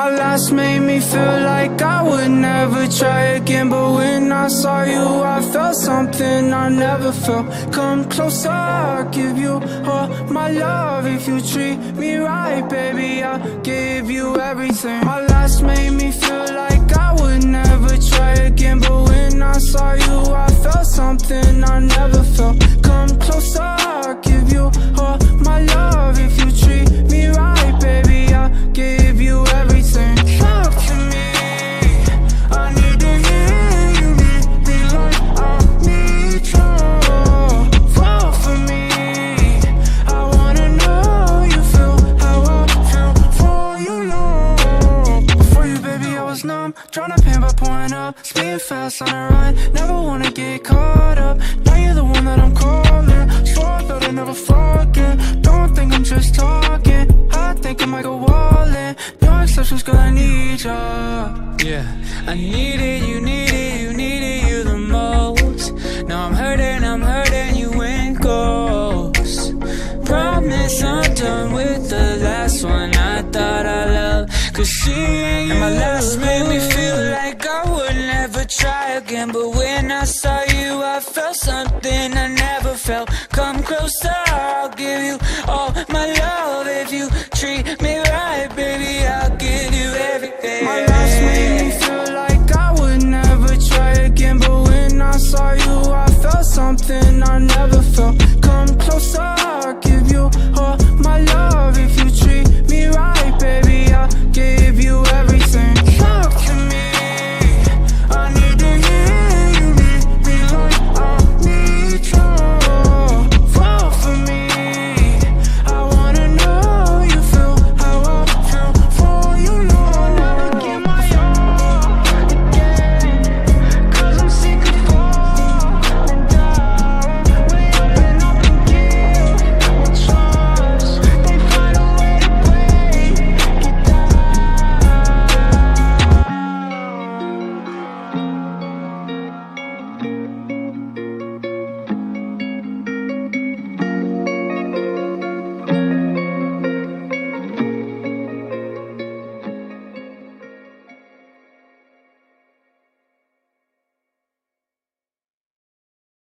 My last made me feel like I would never try again. But when I saw you, I felt something I never felt. Come closer, I'll give you all my love. If you treat me right, baby, I'll give you everything. My last made me feel like I would never try again. But when I saw you, I felt something I never felt. Come closer, up. Speeding fast on a run. Never wanna get caught up. Now you're the one that I'm calling. Swore I thought I'd never again. Don't think I'm just talking. I think I might go all in. No exceptions, girl, I need ya. Yeah, I need it, you need it, you need it, you the most. Now I'm hurting, I'm hurting, you ain't ghost. Promise I'm done with the last one I thought I loved. Cause she ain't my last made felt something I never felt. Come closer, I'll give you all my love if you treat me right, baby. I'll give you everything. My life's made me feel like I would never try again, but when I saw you, I felt something I never felt. Come closer, I'll give you all